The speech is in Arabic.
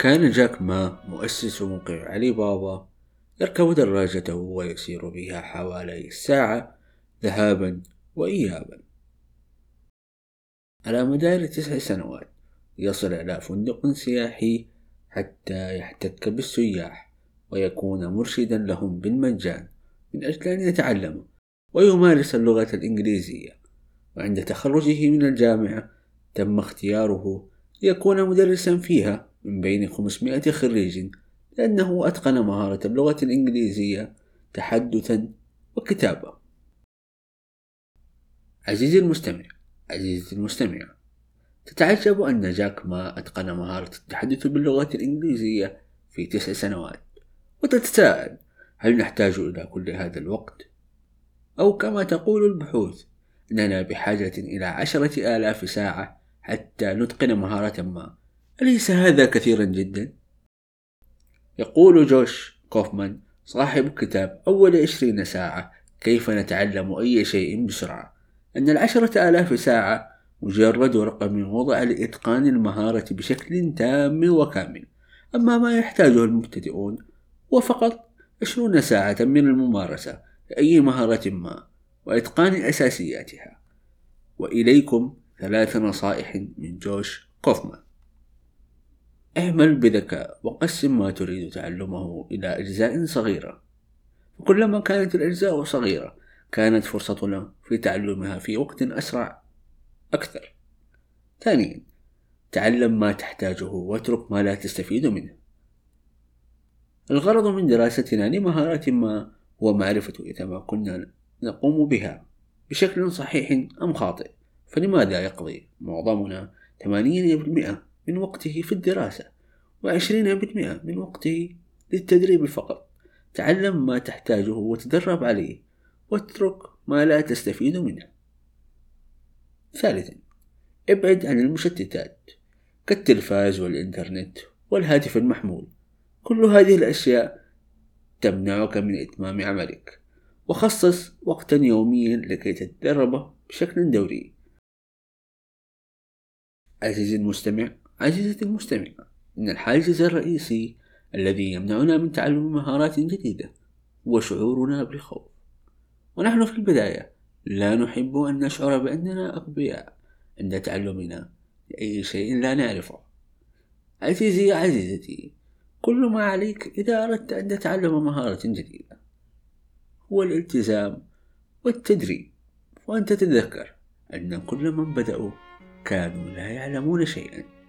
كان جاك ما مؤسس موقع علي بابا يركب دراجته ويسير بها حوالي ساعة ذهابا وإيابا. على مدار تسع سنوات يصل إلى فندق سياحي حتى يحتك بالسياح ويكون مرشدا لهم بالمجان من أجل أن يتعلموا ويمارس اللغة الإنجليزية. وعند تخرجه من الجامعة تم اختياره ليكون مدرسا فيها. من بين 500 خريج لأنه أتقن مهارة اللغة الإنجليزية تحدثا وكتابة عزيزي المستمع عزيزتي المستمع تتعجب أن جاك ما أتقن مهارة التحدث باللغة الإنجليزية في تسع سنوات وتتساءل هل نحتاج إلى كل هذا الوقت؟ أو كما تقول البحوث إننا بحاجة إلى عشرة آلاف ساعة حتى نتقن مهارة ما أليس هذا كثيرا جدا؟ يقول جوش كوفمان صاحب كتاب أول عشرين ساعة كيف نتعلم أي شيء بسرعة؟ أن العشرة آلاف ساعة مجرد رقم وضع لإتقان المهارة بشكل تام وكامل. أما ما يحتاجه المبتدئون هو فقط عشرون ساعة من الممارسة لأي مهارة ما وإتقان أساسياتها. وإليكم ثلاث نصائح من جوش كوفمان. اعمل بذكاء وقسم ما تريد تعلمه إلى أجزاء صغيرة. وكلما كانت الأجزاء صغيرة كانت فرصتنا في تعلمها في وقت أسرع أكثر. ثانيا تعلم ما تحتاجه واترك ما لا تستفيد منه. الغرض من دراستنا لمهارات ما هو معرفة إذا ما كنا نقوم بها بشكل صحيح أم خاطئ. فلماذا يقضي معظمنا 80% من وقته في الدراسة وعشرين بالمئة من وقته للتدريب فقط. تعلم ما تحتاجه وتدرب عليه واترك ما لا تستفيد منه. ثالثا ابعد عن المشتتات. كالتلفاز والإنترنت والهاتف المحمول. كل هذه الأشياء تمنعك من إتمام عملك. وخصص وقتا يوميا لكي تتدرب بشكل دوري. عزيزي المستمع عزيزتي المستمع إن الحاجز الرئيسي الذي يمنعنا من تعلم مهارات جديدة هو شعورنا بالخوف. ونحن في البداية لا نحب أن نشعر بأننا أغبياء عند تعلمنا لأي شيء لا نعرفه. عزيزي يا عزيزتي كل ما عليك إذا أردت أن تتعلم مهارة جديدة. هو الالتزام والتدريب. وأن تتذكر أن كل من بدأوا كانوا لا يعلمون شيئا.